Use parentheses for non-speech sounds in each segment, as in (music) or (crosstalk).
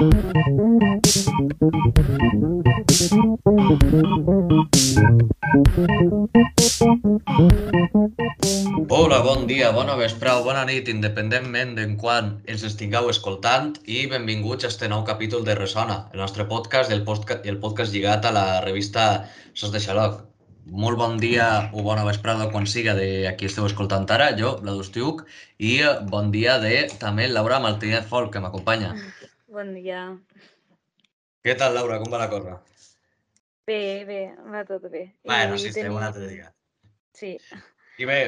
Hola, bon dia, bona vesprà o bona nit, independentment d'en quan ens estigueu escoltant i benvinguts a este nou capítol de Resona, el nostre podcast, el podcast, el podcast lligat a la revista Sos de Xaloc. Molt bon dia o bona vesprada quan siga de a qui esteu escoltant ara, jo, la Dustiuc, i bon dia de també Laura Martínez Folk, que m'acompanya. Bon dia. Què tal, Laura? Com va la cosa? Bé, bé, va tot bé. Bueno, sí, estem tenim- un altre dia. Sí, I bé,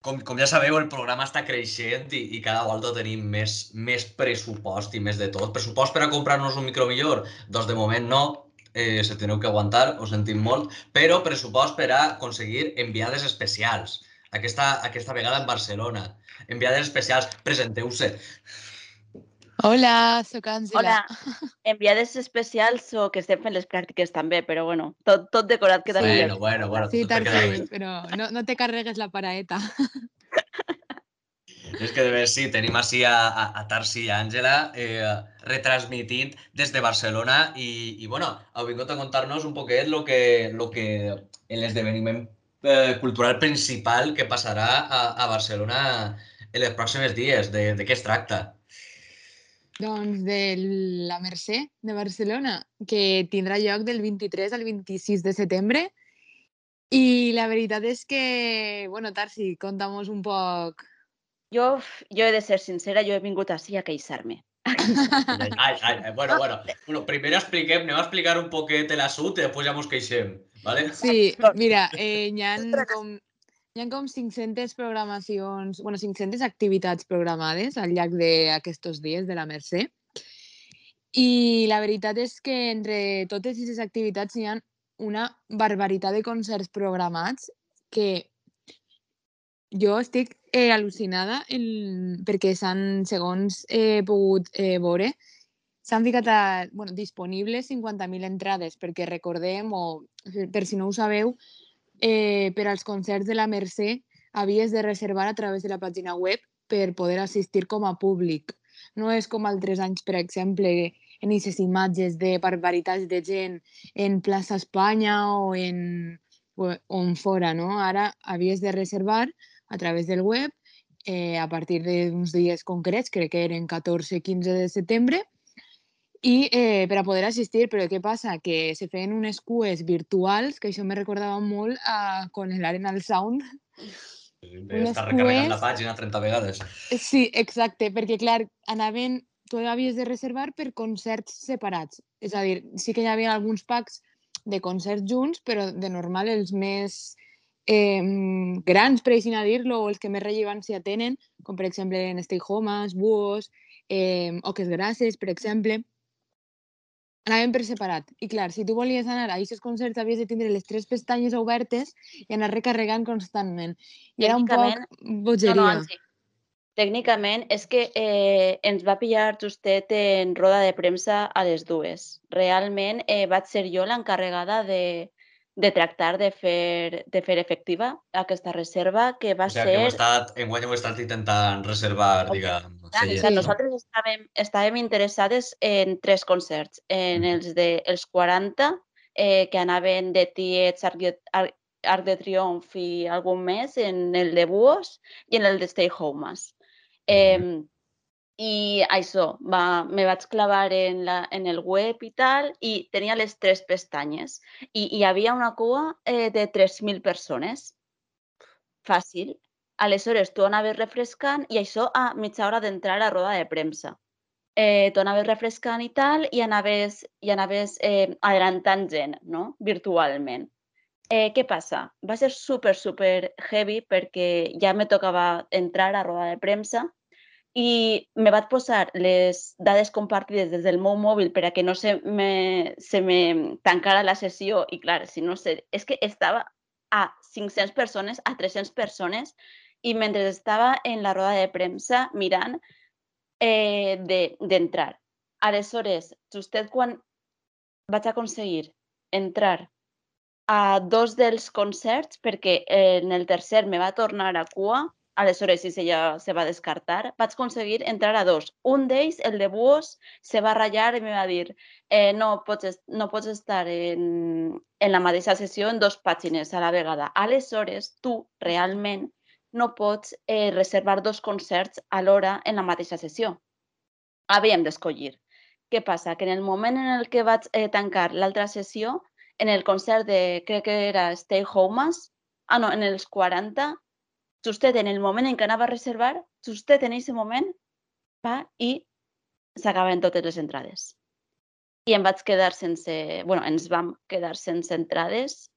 com, com ja sabeu, el programa està creixent i, i cada volta tenim més, més pressupost i més de tot. Pressupost per a comprar-nos un micro millor? Doncs de moment no, eh, se teniu que aguantar, ho sentim molt, però pressupost per a aconseguir enviades especials. Aquesta, aquesta vegada en Barcelona. Enviades especials, presenteu-se. Hola, sóc Àngela. Hola, enviades especials o que estem fent les pràctiques també, però bueno, tot, tot decorat queda Sí. millor. Bueno, bueno, bueno. Sí, bé. Tarsi, però no, no te carregues la paraeta. (laughs) És que de veres, sí, tenim així a, a, a Tarsi i a Àngela eh, retransmitint des de Barcelona i, i bueno, heu vingut a contar-nos un poquet lo que, lo que l'esdeveniment eh, cultural principal que passarà a, a Barcelona en els pròxims dies. De, de què es tracta? Doncs de la Mercè de Barcelona, que tindrà lloc del 23 al 26 de setembre. I la veritat és que, bueno, Tarsi, conta'mos un poc. Jo, jo he de ser sincera, jo he vingut així a queixar-me. Ai, ai, ai, bueno, bueno, bueno, primer expliquem, anem a explicar un poquet l'assut i després ja mos queixem, ¿vale? Sí, mira, eh, hi ha com, hi ha com 500 programacions, bueno, 500 activitats programades al llarg d'aquests dies de la Mercè. I la veritat és que entre totes aquestes activitats hi ha una barbaritat de concerts programats que jo estic eh, al·lucinada en, perquè s'han, segons he pogut eh, veure, s'han ficat a, bueno, disponibles 50.000 entrades, perquè recordem, o per si no ho sabeu, eh, per als concerts de la Mercè havies de reservar a través de la pàgina web per poder assistir com a públic. No és com altres anys, per exemple, en aquestes imatges de barbaritats de gent en plaça Espanya o en, o on fora, no? Ara havies de reservar a través del web eh, a partir d'uns dies concrets, crec que eren 14-15 de setembre, i eh, per a poder assistir, però què passa? Que se feien unes cues virtuals, que això me recordava molt a quan l'Arena al Sound. Unes Està recarregant la pàgina 30 vegades. Sí, exacte, perquè clar, anaven, tu havies de reservar per concerts separats. És a dir, sí que hi havia alguns packs de concerts junts, però de normal els més eh, grans, per així dir-lo, o els que més rellevància tenen, com per exemple en Stay Homes, Buos, eh, Oques Grasses, per exemple, anaven per separat. I clar, si tu volies anar a aquests concerts havies de tindre les tres pestanyes obertes i anar recarregant constantment. I era un poc bogeria. No, no, Ansi. Tècnicament és que eh, ens va pillar justet en roda de premsa a les dues. Realment eh, vaig ser jo l'encarregada de, de tractar de fer, de fer efectiva aquesta reserva, que va O sigui, que ser... estat, enguany heu estat intentant reservar, diguem, Clar, seients, o sigui, no? nosaltres estàvem, estàvem interessades en tres concerts, en Mhm. els de els 40, eh, que anaven de Tiets, Arc de, Arc, de Triomf i algun més, en el de Buos i en el de Stay Homes. Eh, I això, va, me vaig clavar en, la, en el web i tal, i tenia les tres pestanyes. I hi havia una cua eh, de 3.000 persones. Fàcil. Aleshores, tu anaves refrescant i això a mitja hora d'entrar a roda de premsa. Eh, tu anaves refrescant i tal i anaves, i anaves eh, adelantant gent, no? Virtualment. Eh, què passa? Va ser super, super heavy perquè ja me tocava entrar a roda de premsa i me vaig posar les dades compartides des del meu mòbil per a que no se me, se me tancara la sessió i clar, si no sé, és que estava a 500 persones, a 300 persones i mentre estava en la roda de premsa mirant eh, de- d'entrar. Aleshores, justet quan vaig aconseguir entrar a dos dels concerts, perquè en el tercer me va tornar a cua, aleshores si ella se va descartar, vaig aconseguir entrar a dos. Un d'ells, el de Buos, se va ratllar i me va dir eh, no, pots, no pots estar en, en la mateixa sessió en dos pàgines a la vegada. Aleshores, tu realment no pots eh, reservar dos concerts alhora en la mateixa sessió. Havíem d'escollir. Què passa? Que en el moment en el que vaig eh, tancar l'altra sessió, en el concert de, crec que era Stay Homes, ah no, en els 40, justet en el moment en què anava a reservar, justet en aquest moment, va i s'acaben totes les entrades. I em vaig quedar sense... bueno, ens vam quedar sense entrades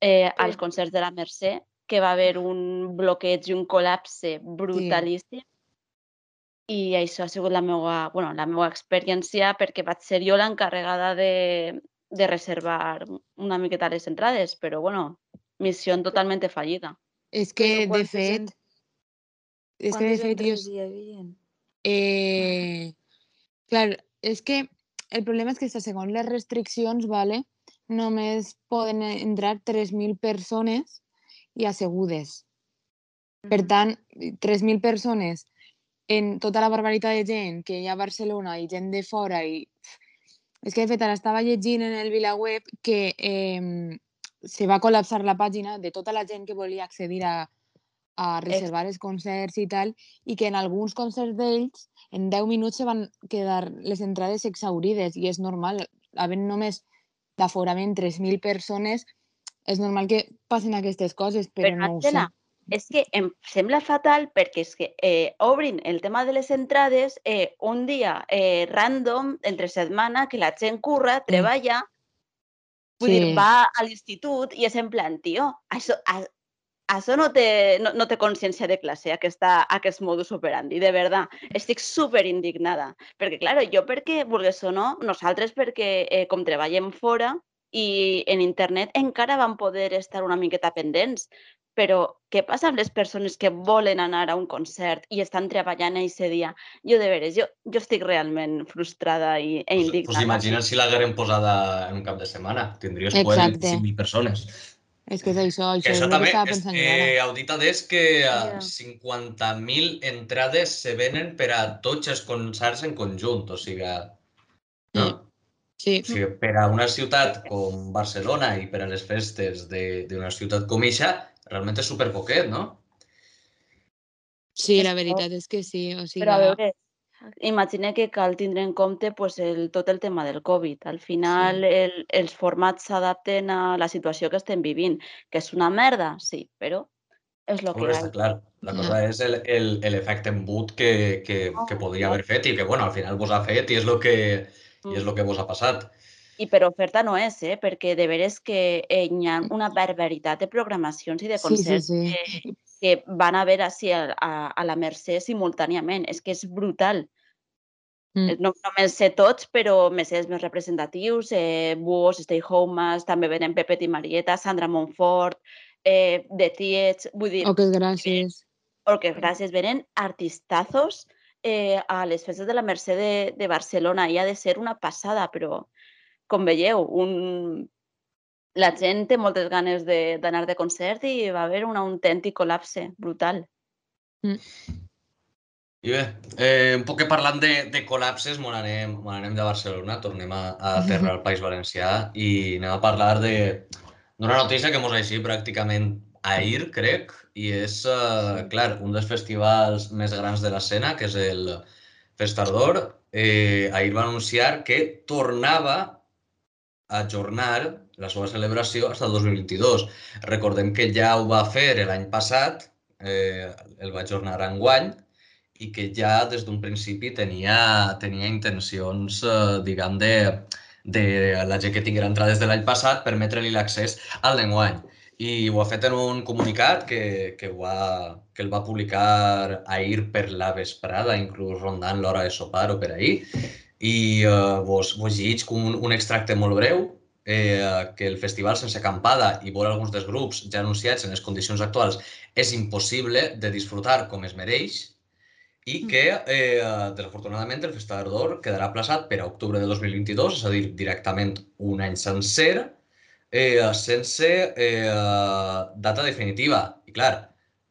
eh, sí. als concerts de la Mercè, que va haver un bloqueig i un col·lapse brutalíssim. Sí. I això ha sigut la meva, bueno, la meva experiència perquè vaig ser jo l'encarregada de, de reservar una miqueta les entrades, però bueno, missió totalment fallida. És que, de fet... És que, de fet, jo... Eh, clar, és que el problema és que segons les restriccions, vale, només poden entrar 3.000 persones i assegudes. Per tant, 3.000 persones en tota la barbaritat de gent que hi ha a Barcelona i gent de fora i... És que, de fet, ara estava llegint en el VilaWeb que eh, se va col·lapsar la pàgina de tota la gent que volia accedir a, a reservar els concerts i tal, i que en alguns concerts d'ells en 10 minuts se van quedar les entrades exaurides i és normal, havent només d'aforament 3.000 persones, és normal que passen aquestes coses, però, però no ho sé. És que em sembla fatal perquè és que eh, obrin el tema de les entrades eh, un dia eh, random, entre setmana, que la gent curra, mm. Vull sí. dir, va a l'institut i és en plan, tio, això, a, això no té, no, no té consciència de classe, aquesta, aquest modus operandi, de veritat. Estic super indignada. Perquè, clar, jo perquè, vulgués o no, nosaltres perquè, eh, com treballem fora i en internet, encara vam poder estar una miqueta pendents. Però què passa amb les persones que volen anar a un concert i estan treballant aquest dia? Jo, de veres, jo, jo estic realment frustrada i, e indignada. Pues imagina't si l'hagueren posada en un cap de setmana. Tindries poder 5.000 persones. És que és això, això, que això és també, que pensant eh, audita és que yeah. 50.000 entrades se venen per a tots els concerts en conjunt, o sigui, no? Sí. O sigui, per a una ciutat com Barcelona i per a les festes d'una ciutat com Ixa, realment és superpoquet, no? Sí, la veritat és que sí. O sigui... Però a veure, imagina que cal tindre en compte pues, el, tot el tema del Covid. Al final sí. el, els formats s'adapten a la situació que estem vivint, que és una merda, sí, però és el que hi ha. Clar, la cosa és l'efecte embut que, que, que podria haver fet i que, bueno, al final vos ha fet i és el que, i és el que vos ha passat. I per oferta no és, eh? perquè de veres que eh, hi ha una barbaritat de programacions i de concerts sí, sí, sí. Que, que van haver així a, a, a la Mercè simultàniament. És que és brutal. Mm. No només sé tots, però me sé els més representatius. Eh, Buos, Stay Homes, també venen Pepet i Marieta, Sandra Montfort, eh, The Tietz, vull dir... O que gràcies. O que gràcies. Venen artistazos eh, a les festes de la Mercè de, de Barcelona i ha de ser una passada, però com veieu, un... la gent té moltes ganes d'anar de, de concert i va haver un autèntic col·lapse brutal. Mm. I bé, eh, un poc parlant de, de col·lapses, m'on anem, anem de Barcelona, tornem a, a terra al País Valencià i anem a parlar d'una notícia que mos així pràcticament ahir, crec, i és, uh, clar, un dels festivals més grans de l'escena, que és el Festardor. Eh, ahir va anunciar que tornava ajornar la seva celebració fins al 2022. Recordem que ja ho va fer l'any passat, eh, el va ajornar enguany, i que ja des d'un principi tenia, tenia intencions, eh, diguem, de, de la gent que tinguera entrades de l'any passat, permetre-li l'accés al d'enguany. I ho ha fet en un comunicat que, que, ho ha, que el va publicar ahir per la vesprada, inclús rondant l'hora de sopar o per ahir, i eh, vos, vos llegeix un, un extracte molt breu eh, que el festival sense acampada i veure alguns dels grups ja anunciats en les condicions actuals és impossible de disfrutar com es mereix i mm. que, eh, desafortunadament, el Festival d'Or quedarà plaçat per a octubre de 2022, és a dir, directament un any sencer, eh, sense eh, data definitiva. I clar,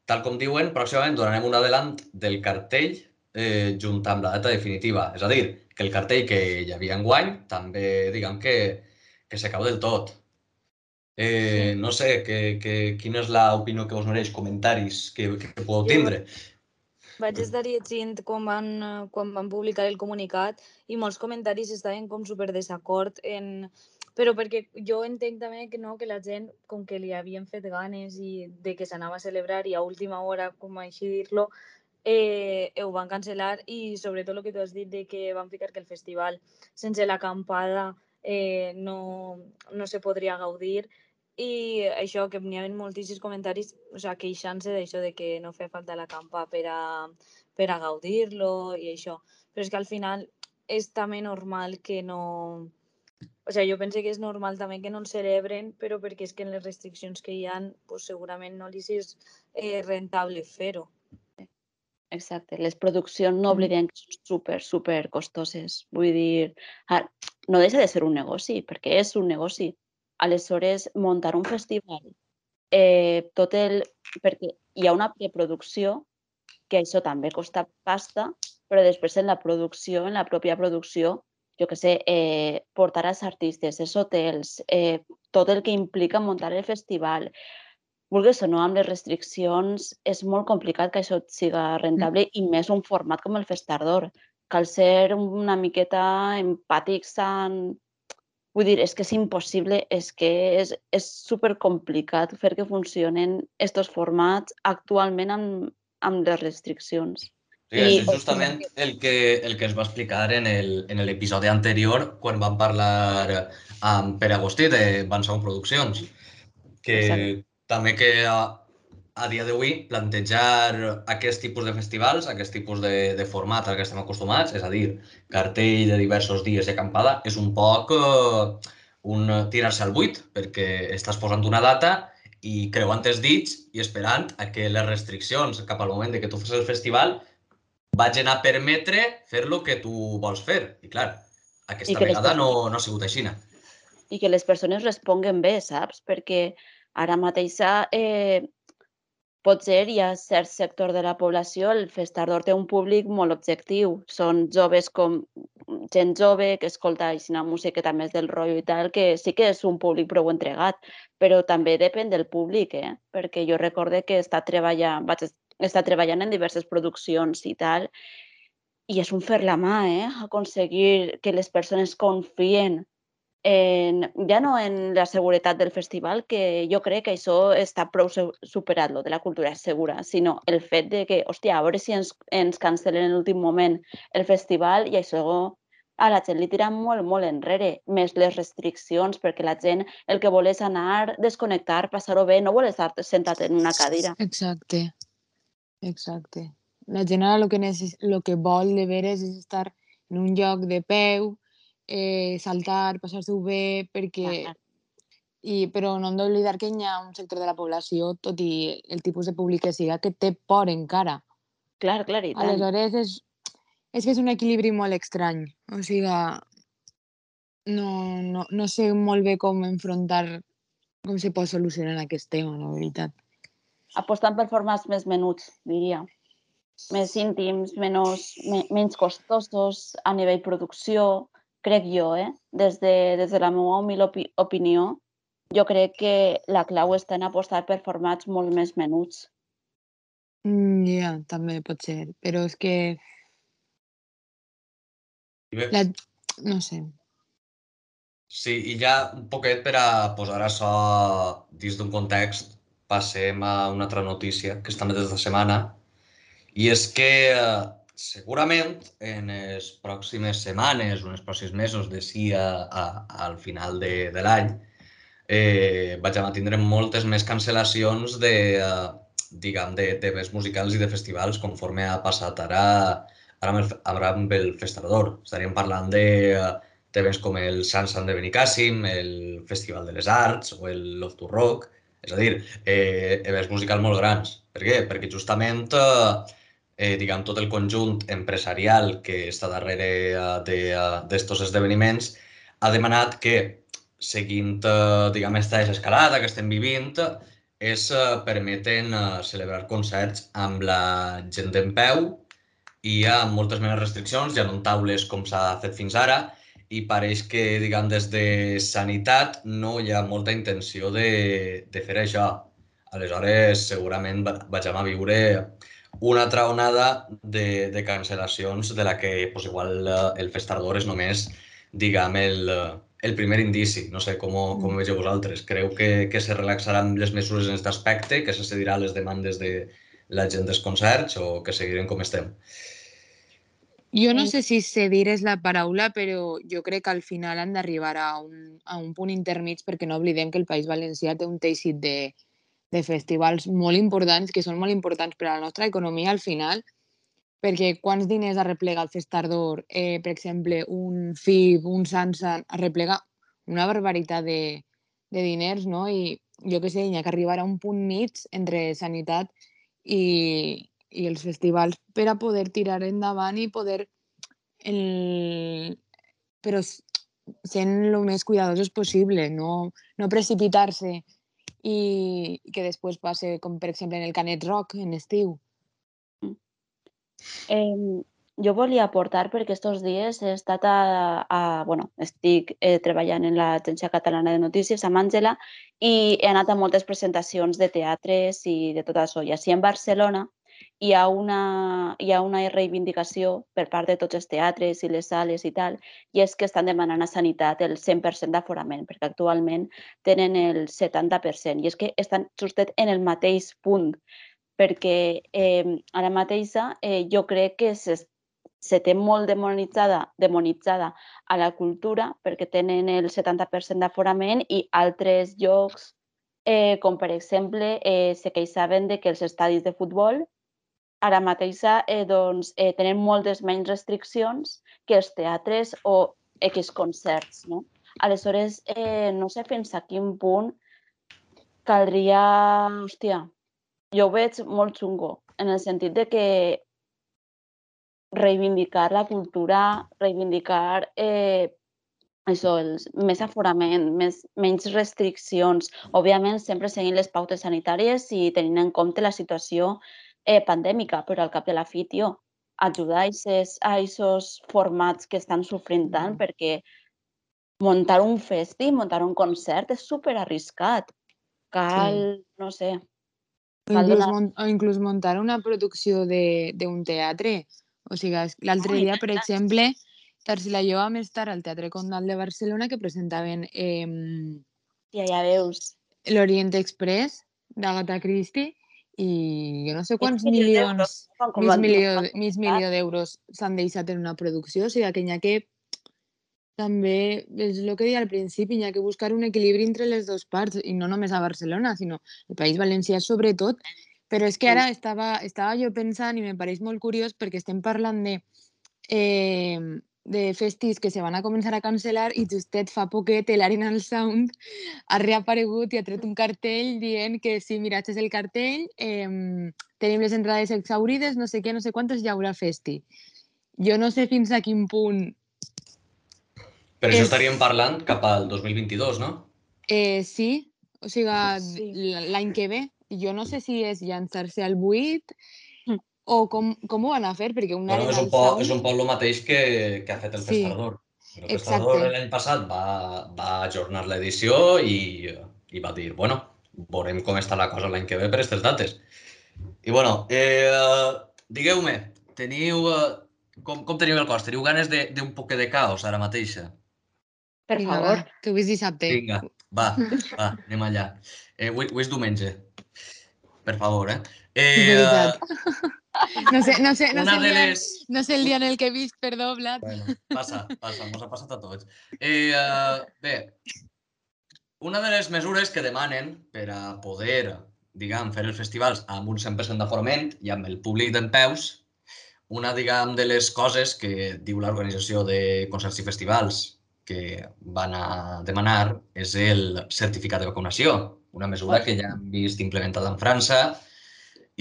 tal com diuen, pròximament donarem un adelant del cartell eh, junt amb la data definitiva. És a dir, que el cartell que hi havia en guany també, diguem que, que s'acaba del tot. Eh, no sé, que, que, quina és l'opinió que us mereix, comentaris que, que podeu tindre. Vaig estar llegint quan van, quan van publicar el comunicat i molts comentaris estaven com super desacord en... Però perquè jo entenc també que no, que la gent, com que li havien fet ganes i de que s'anava a celebrar i a última hora, com així dir-lo, eh, ho van cancel·lar i sobretot el que tu has dit de que van ficar que el festival sense l'acampada eh, no, no se podria gaudir i això, que n'hi havia moltíssims comentaris o sigui, queixant-se d'això de que no feia falta la campa per a, per a gaudir-lo i això. Però és que al final és també normal que no... O sigui, jo penso que és normal també que no el celebren, però perquè és que en les restriccions que hi ha, pues, segurament no li és eh, rentable fer-ho. Exacte. Les produccions no oblidem que són super, super costoses. Vull dir, no deixa de ser un negoci, perquè és un negoci. Aleshores, muntar un festival, eh, tot el... perquè hi ha una preproducció, que això també costa pasta, però després en la producció, en la pròpia producció, jo que sé, eh, portar els artistes, els hotels, eh, tot el que implica muntar el festival, vulguis o no, amb les restriccions, és molt complicat que això siga rentable mm. i més un format com el Festardor. Cal ser una miqueta empàtics amb, Vull dir, és que és impossible, és que és, és supercomplicat fer que funcionen aquests formats actualment amb, amb les restriccions. Sí, I, és justament el que, el que es va explicar en l'episodi anterior quan vam parlar amb Pere Agustí de Van Produccions, que Exacte. També que a dia d'avui plantejar aquest tipus de festivals, aquest tipus de, de format al que estem acostumats, és a dir, cartell de diversos dies de acampada, és un poc uh, un tirar-se al buit, perquè estàs posant una data i creuant els dits i esperant a que les restriccions cap al moment de que tu fas el festival vagin a permetre fer lo que tu vols fer. I clar, aquesta vegada persones... no, no ha sigut així. I que les persones responguen bé, saps? Perquè ara mateix eh, Potser hi ha cert sector de la població, el Festardor té un públic molt objectiu. Són joves com gent jove que escolta una música també és del rotllo i tal, que sí que és un públic prou entregat, però també depèn del públic, eh? perquè jo recorde que està treballant, vaig estar treballant en diverses produccions i tal, i és un fer la mà, eh? aconseguir que les persones confien en, ja no en la seguretat del festival, que jo crec que això està prou superat, lo de la cultura segura, sinó el fet de que, hòstia, a veure si ens, ens cancelen en l'últim moment el festival i això a la gent li tira molt, molt enrere, més les restriccions, perquè la gent el que vol és anar, desconnectar, passar-ho bé, no vol estar sentat en una cadira. Exacte, exacte. La gent ara el que, necess... el que vol de veres és estar en un lloc de peu, eh, saltar, passar-s'ho bé, perquè... Ah, I, però no hem d'oblidar que hi ha un sector de la població, tot i el tipus de públic que siga, que té por encara. Clar, clar, i tant. Aleshores, és, és que és un equilibri molt estrany. O sigui, no, no, no sé molt bé com enfrontar, com se pot solucionar aquest tema, la veritat. Apostant per formats més menuts, diria. Més íntims, menys, menys costosos a nivell producció, crec jo, eh? des, de, des de la meva humil opi opinió, jo crec que la clau està en apostar per formats molt més menuts. Mm, ja, yeah, també pot ser, però és que... La... No sé. Sí, i ja un poquet per a posar això dins d'un context, passem a una altra notícia que està des de setmana, i és que eh, segurament en les pròximes setmanes o en els pròxims mesos de sí a, a, al final de, de l'any eh, vaig a tindre moltes més cancel·lacions de, uh, diguem, de temes musicals i de festivals conforme ha passat ara, ara, amb, el, amb el Festador. Estaríem parlant de uh, temes com el Sansan de Benicàssim, el Festival de les Arts o el Love to Rock. És a dir, eh, events musicals molt grans. Per què? Perquè justament eh, eh, diguem, tot el conjunt empresarial que està darrere eh, d'estos de, esdeveniments ha demanat que, seguint, eh, diguem, aquesta desescalada que estem vivint, és eh, permeten eh, celebrar concerts amb la gent en peu i amb moltes menys restriccions, ja no taules com s'ha fet fins ara, i pareix que, diguem, des de sanitat no hi ha molta intenció de, de fer això. Aleshores, segurament vagem a viure una altra onada de, de cancel·lacions de la que pues, igual eh, el Festardor és només, diguem, el, el primer indici. No sé com, com vegeu vosaltres. Creu que, que se relaxaran les mesures en aquest aspecte, que se cedirà les demandes de la gent dels concerts o que seguirem com estem? Jo no sé si cedir és la paraula, però jo crec que al final han d'arribar a, un, a un punt intermig perquè no oblidem que el País Valencià té un teixit de, de festivals molt importants, que són molt importants per a la nostra economia al final, perquè quants diners arreplega el Festardor, eh, per exemple, un FIB, un Sansan, arreplega una barbaritat de, de diners, no? I jo què sé, hi ha que arribar a un punt mig entre sanitat i, i els festivals per a poder tirar endavant i poder el... però sent el més cuidadosos possible, no, no precipitar-se i, que després passe com per exemple en el Canet Rock en estiu, Eh, jo volia aportar perquè aquests dies he estat a, a bueno, estic eh, treballant en l'Agència Catalana de Notícies amb Àngela i he anat a moltes presentacions de teatres i de tot això. I així en Barcelona hi ha una, hi ha una reivindicació per part de tots els teatres i les sales i tal, i és que estan demanant a Sanitat el 100% d'aforament, perquè actualment tenen el 70%, i és que estan justet en el mateix punt perquè eh, ara mateix eh, jo crec que se, se té molt demonitzada, demonitzada a la cultura perquè tenen el 70% d'aforament i altres llocs, eh, com per exemple, eh, se queixaven de que els estadis de futbol ara mateix eh, doncs, eh, tenen moltes menys restriccions que els teatres o X concerts. No? Aleshores, eh, no sé fins a quin punt caldria, hòstia, jo ho veig molt xungo, en el sentit de que reivindicar la cultura, reivindicar eh, això, els, més aforament, més, menys restriccions, òbviament sempre seguint les pautes sanitàries i tenint en compte la situació eh, pandèmica, però al cap de la fi, tio, ajudar a aquests formats que estan sofrint tant, mm. perquè muntar un festi, muntar un concert és super arriscat. Cal, sí. no sé, o inclús, mon o inclús muntar una producció d'un teatre. O sigui, l'altre dia, per exemple, Tarsila i jo vam estar al Teatre Condal de Barcelona que presentaven eh, ja, ja veus. l'Orient Express d'Agatha Christie i jo no sé quants milions, mig milió, mig milió d'euros s'han deixat en una producció, o sigui que hi ha que també és el que deia al principi, hi ha que buscar un equilibri entre les dues parts, i no només a Barcelona, sinó el País Valencià sobretot. Però és que ara estava, estava jo pensant, i me pareix molt curiós, perquè estem parlant de, eh, de festis que se van a començar a cancel·lar i justet fa poquet l'Arenal Sound ha reaparegut i ha tret un cartell dient que sí, mira, és el cartell, eh, tenim les entrades exaurides, no sé què, no sé quantes, hi haurà festi. Jo no sé fins a quin punt però és... això estaríem parlant cap al 2022, no? Eh, sí, o sigui, sí. l'any que ve. Jo no sé si és llançar-se al buit. O com, com ho van a fer, perquè una bueno, és, un poc, és un poc el mateix que, que ha fet el sí. Festador. El Festador l'any passat va, va ajornar l'edició i, i va dir, bueno, veurem com està la cosa l'any que ve per aquestes dates. I bueno, eh, digueu-me, teniu, eh, com, com teniu el cos? Teniu ganes d'un poc de caos ara mateixa? Per Vinga, favor. Va, que avui és dissabte. Vinga, va, va, anem allà. Eh, avui, avui és diumenge. Per favor, eh? Eh no sé, no sé, no sé, el dia, les... no sé el dia en el que he vist, perdó, Blat. Bueno, passa, passa, ens ha passat a tots. (laughs) Eh, uh, bé, una de les mesures que demanen per a poder, diguem, fer els festivals amb un 100% d'aforament i amb el públic d'en peus, una, diguem, de les coses que diu l'organització de concerts i festivals que van a demanar és el certificat de vacunació, una mesura que ja hem vist implementada en França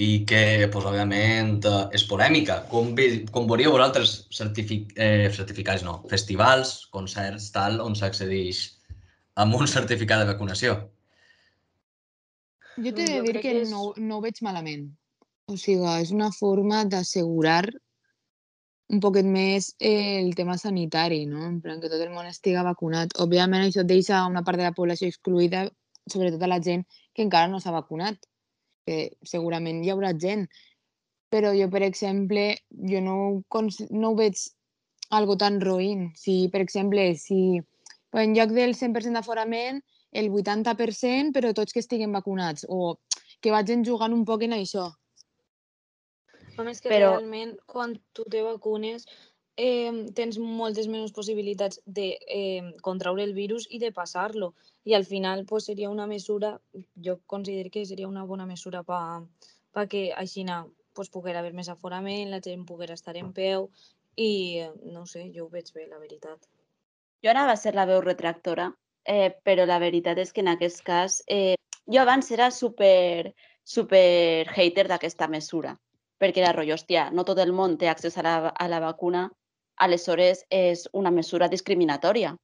i que, pues, òbviament, és polèmica. Com, com veuríeu vosaltres certific, eh, certificats, no, festivals, concerts, tal, on s'accedeix amb un (laughs) certificat de vacunació? Jo t'he de dir que, que és- no, no ho veig malament. O sigui, és una forma d'assegurar un poquet més eh, el tema sanitari, no? En plan, que tot el món estiga vacunat. Òbviament, això deixa una part de la població excluïda, sobretot a la gent que encara no s'ha vacunat. Que segurament hi haurà gent. Però jo, per exemple, jo no, no ho veig algo tan roïn. Si, per exemple, si en lloc del 100% d'aforament, el 80%, però tots que estiguen vacunats, o que vagin jugant un poc en això. A més que Però- realment quan tu te vacunes eh, tens moltes menys possibilitats de eh, contraure el virus i de passar-lo. I al final pues, seria una mesura, jo considero que seria una bona mesura per pa que així pues, poguera haver més aforament, la gent poguera estar en peu i no sé, jo ho veig bé, la veritat. Jo ara va ser la veu retractora, eh, però la veritat és que en aquest cas eh, jo abans era super, super hater d'aquesta mesura, perquè era rotllo, hòstia, no tot el món té accés a la, a la vacuna, aleshores és una mesura discriminatòria.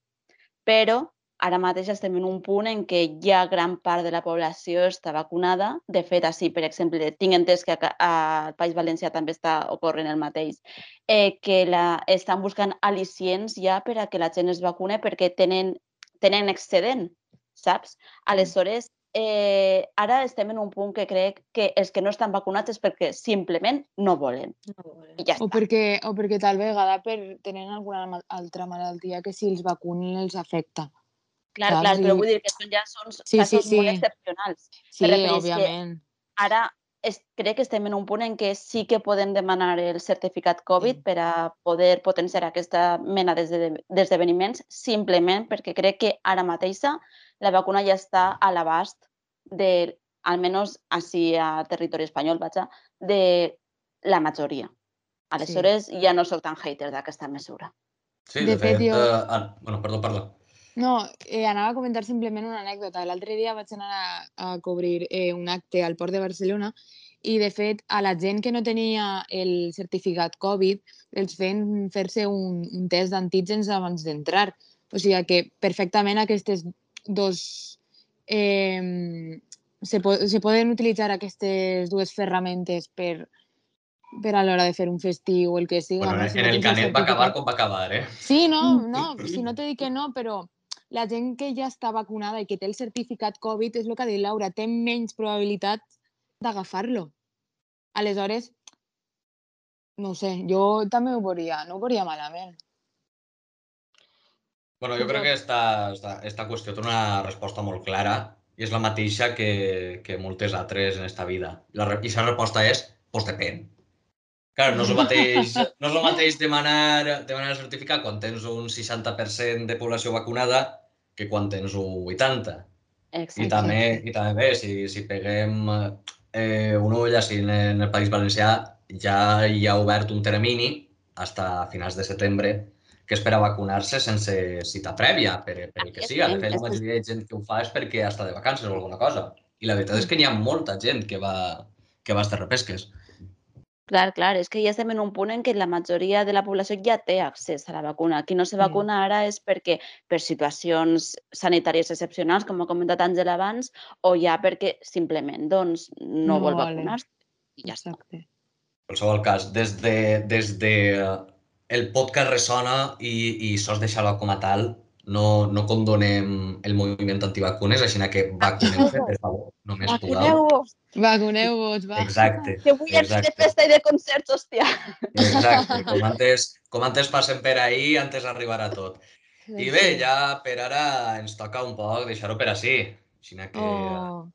Però ara mateix estem en un punt en què ja gran part de la població està vacunada. De fet, així, per exemple, tinc entès que al País Valencià també està ocorrent el mateix, eh, que la, estan buscant al·licients ja per a que la gent es vacune perquè tenen, tenen excedent, saps? Aleshores, eh, ara estem en un punt que crec que els que no estan vacunats és perquè simplement no volen. No, vale. I ja O està. perquè, o perquè tal vegada per tenen alguna altra malaltia que si els vacunen els afecta. Clar, saps? clar, però vull dir que són ja són Sí, casos sí, molt sí. excepcionals. Sí, òbviament. Ara es, crec que estem en un punt en què sí que podem demanar el certificat Covid Sí. per a poder potenciar aquesta mena d'esde- d'esdeveniments, simplement perquè crec que ara mateixa la vacuna ja està a l'abast de, almenys així a territori espanyol, vaja, de la majoria. Aleshores, ja no sóc tan hater d'aquesta mesura. Sí, De de, fet, fet... jo- eh, ah, bueno, perdó, parla. No, eh, anava a comentar simplement una anècdota. L'altre dia vaig anar a, a cobrir eh, un acte al Port de Barcelona i, de fet, a la gent que no tenia el certificat Covid els feien fer-se un, un test d'antígens abans d'entrar. O sigui que perfectament aquestes dos... Eh, se, po se poden utilitzar aquestes dues ferramentes per, per a l'hora de fer un festiu o el que sigui. Bueno, si en no el canet va acabar com va acabar, eh? Sí, no, no, (laughs) si no t'he dit que no, però la gent que ja està vacunada i que té el certificat Covid, és el que ha dit Laura, té menys probabilitat d'agafar-lo. Aleshores, no sé, jo també ho veuria, no ho veuria malament. Bueno, jo crec que esta, esta, esta qüestió té una resposta molt clara i és la mateixa que, que moltes altres en esta vida. La, I la resposta és, pues depèn. Clar, no és el (laughs) mateix, no és el mateix demanar, demanar el certificat quan tens un 60% de població vacunada que quan tens un 80%. I Exacte. també, i també bé, si, si peguem eh, un ull així en, en el País Valencià, ja hi ha obert un termini fins a finals de setembre que és per a vacunar-se sense cita prèvia, per, per el que siga. De fet, la majoria de gent que ho fa és perquè està de vacances o alguna cosa. I la veritat és que n'hi ha molta gent que va, que va estar repesques. Clar, clar, és que ja estem en un punt en què la majoria de la població ja té accés a la vacuna. Qui no se Mm. vacuna ara és perquè per situacions sanitàries excepcionals, com ha comentat Àngela abans, o ja perquè simplement doncs, no, No vol volen. vacunar-se. I ja està. En qualsevol cas, des de, des de el podcast Ressona i, i SOS de Xaló com a tal, no, no condonem el moviment antivacunes, així que vacuneu-se, per favor, només podeu. Vacuneu-vos! Vacuneu-vos, va. Exacte, Que avui és de exacte. festa i de concerts, hòstia! Exacte, com antes, com antes passem per ahir, antes arribarà tot. I bé, ja per ara ens toca un poc deixar-ho per així. Així que Oh,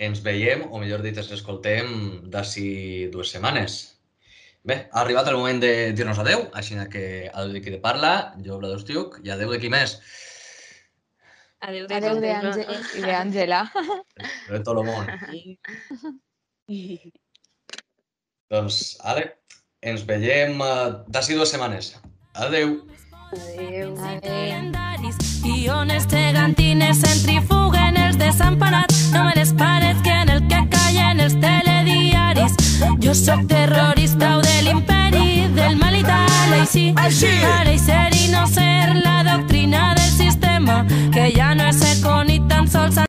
ens veiem, o millor dit, ens escoltem d'ací dues setmanes. Bé, ha arribat el moment de dir-nos adeu, així que adeu de qui de parla, jo Vlad Ostiuc, i adeu de qui més. Adeu de, adeu de, Àngel, i de Àngela. De tot el món. doncs, Ale, ens veiem uh, d'ací dues setmanes. Adeu. Adeu. Adeu. Guiones gegantines centrifuguen els desemparats, no me les parets que en el que callen els paradís. Jo sóc terrorista o del l'imperi del mal i tal, així. Així! Pareixer i no ser la doctrina del sistema, que ya no es ser con tan sols...